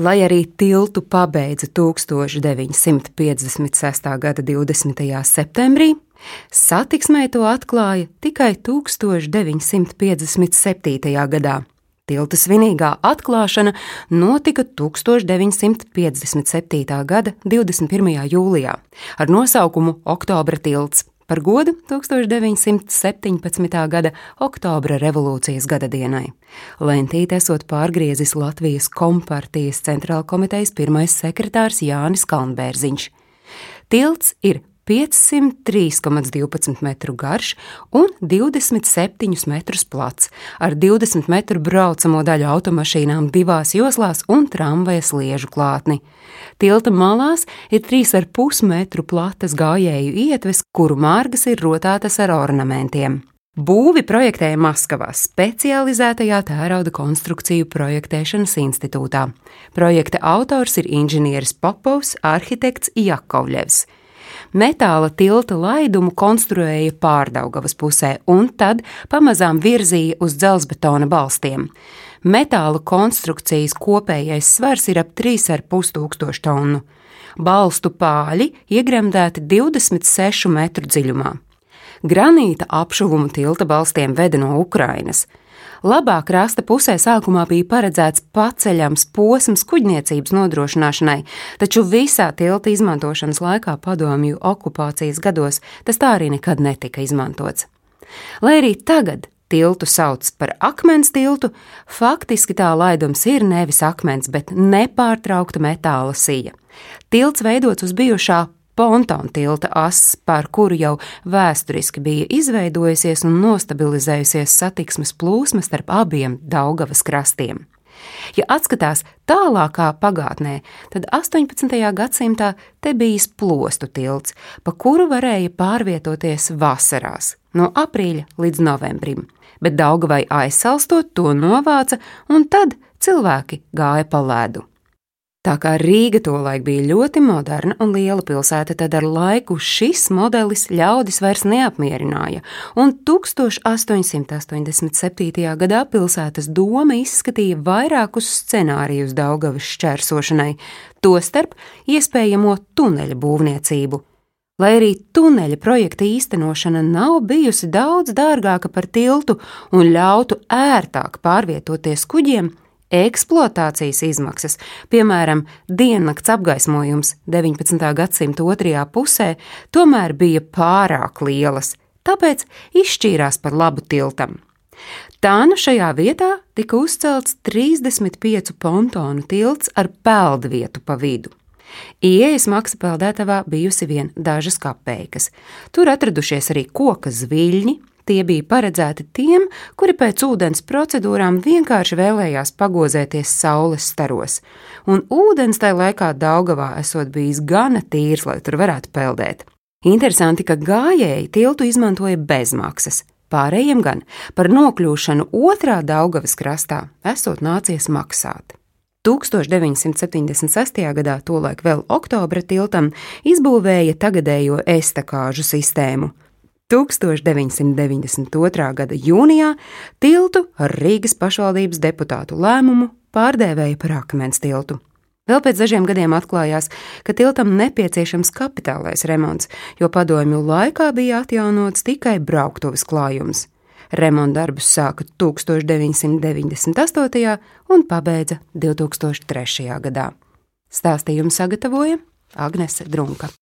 Lai arī tiltu pabeidza 1956. gada 20. septembrī, satiksmē to atklāja tikai 1957. gadā. Tilta svinīgā atklāšana notika 1957. gada 21. jūlijā ar nosaukumu Oktobra tilts par godu 1917. gada oktobra revolūcijas gadadienai. Lentīte esot pārgriezis Latvijas kompartijas centrāla komitejas pirmais sekretārs Jānis Kalnbērziņš. Tilts ir 503,12 metru garš un 27 metrus plats, ar 20 metru braucamo daļu automašīnām divās joslās un tramvaja sliežu klātni. Tilta malās ir 3,5 metru platas gājēju ietves, kuru mārgas ir rotātas ar ornamentiem. Būvi projektēja Maskavā specializētajā tērauda konstrukciju projektēšanas institūtā. Projekta autors ir inženieris Popovs, arhitekts Jakovļevs. Metāla tilta laidumu konstruēja pārdaugavas pusē un tad pamazām virzīja uz dzelzbetona balstiem. Metāla konstrukcijas kopējais svars ir ap 3,5 tūkstošu tonu. Balstu pāļi iegremdēti 26 metru dziļumā. Granīta apšuvumu tilta balstiem veda no Ukrainas. Labā krasta pusē sākumā bija paredzēts paceļams posms kuģniecības nodrošināšanai, taču visā tilta izmantošanas laikā padomju okupācijas gados tas tā arī nekad netika izmantots. Lai arī tagad tiltu sauc par akmens tiltu, faktiski tā laidums ir nevis akmens, bet nepārtraukta metāla sija. Tilts veidots uz bijušā pontona tilta ass, par kuru jau vēsturiski bija izveidojusies un nostabilizējusies satiksmes plūsma starp abiem Daugavas krastiem. Ja atskatās tālākā pagātnē, tad 18. gadsimtā te bijis plostu tilts, pa kuru varēja pārvietoties vasarās, no aprīļa līdz novembrim, bet Daugavai aizsalstot to novāca, un tad cilvēki gāja pa ledu. Tā kā Rīga tolaik bija ļoti moderna un liela pilsēta, tad ar laiku šis modelis ļaudis vairs neapmierināja, un 1887. gadā pilsētas doma izskatīja vairākus scenārijus Daugavas šķērsošanai, tostarp iespējamo tuneļa būvniecību. Lai arī tuneļa projekta īstenošana nav bijusi daudz dārgāka par tiltu un ļautu ērtāk pārvietoties kuģiem, Eksploatācijas izmaksas, piemēram, diennakts apgaismojums 19. gadsimta otrajā pusē, tomēr bija pārāk lielas, tāpēc izšķīrās par labu tiltam. Tā nu šajā vietā tika uzcelts 35 pontonu tilts ar peldvietu pa vidu. Ieejas maksa peldētavā bijusi vien dažas kapeikas. Tur atradušies arī koka zviļņi, Tie bija paredzēti tiem, kuri pēc ūdens procedūrām vienkārši vēlējās pagozēties saules staros, un ūdens tajā laikā Daugavā esot bijis gana tīrs, lai tur varētu peldēt. Interesanti, ka gājēji tiltu izmantoja bezmaksas, pārējiem gan par nokļūšanu otrā Daugavas krastā esot nācies maksāt. 1976. gadā, tolaik vēl oktobra tiltam, izbūvēja tagadējo estakāžu sistēmu. 1992. gada jūnijā tiltu ar Rīgas pašvaldības deputātu lēmumu pārdēvēja par akmens tiltu. Vēl pēc dažiem gadiem atklājās, ka tiltam nepieciešams kapitālais remonts, jo padomju laikā bija atjaunots tikai brauktuves klājums. Remonta darbus sāka 1998. un pabeidza 2003. gadā. Stāstījumu sagatavoja Agnese Drunka.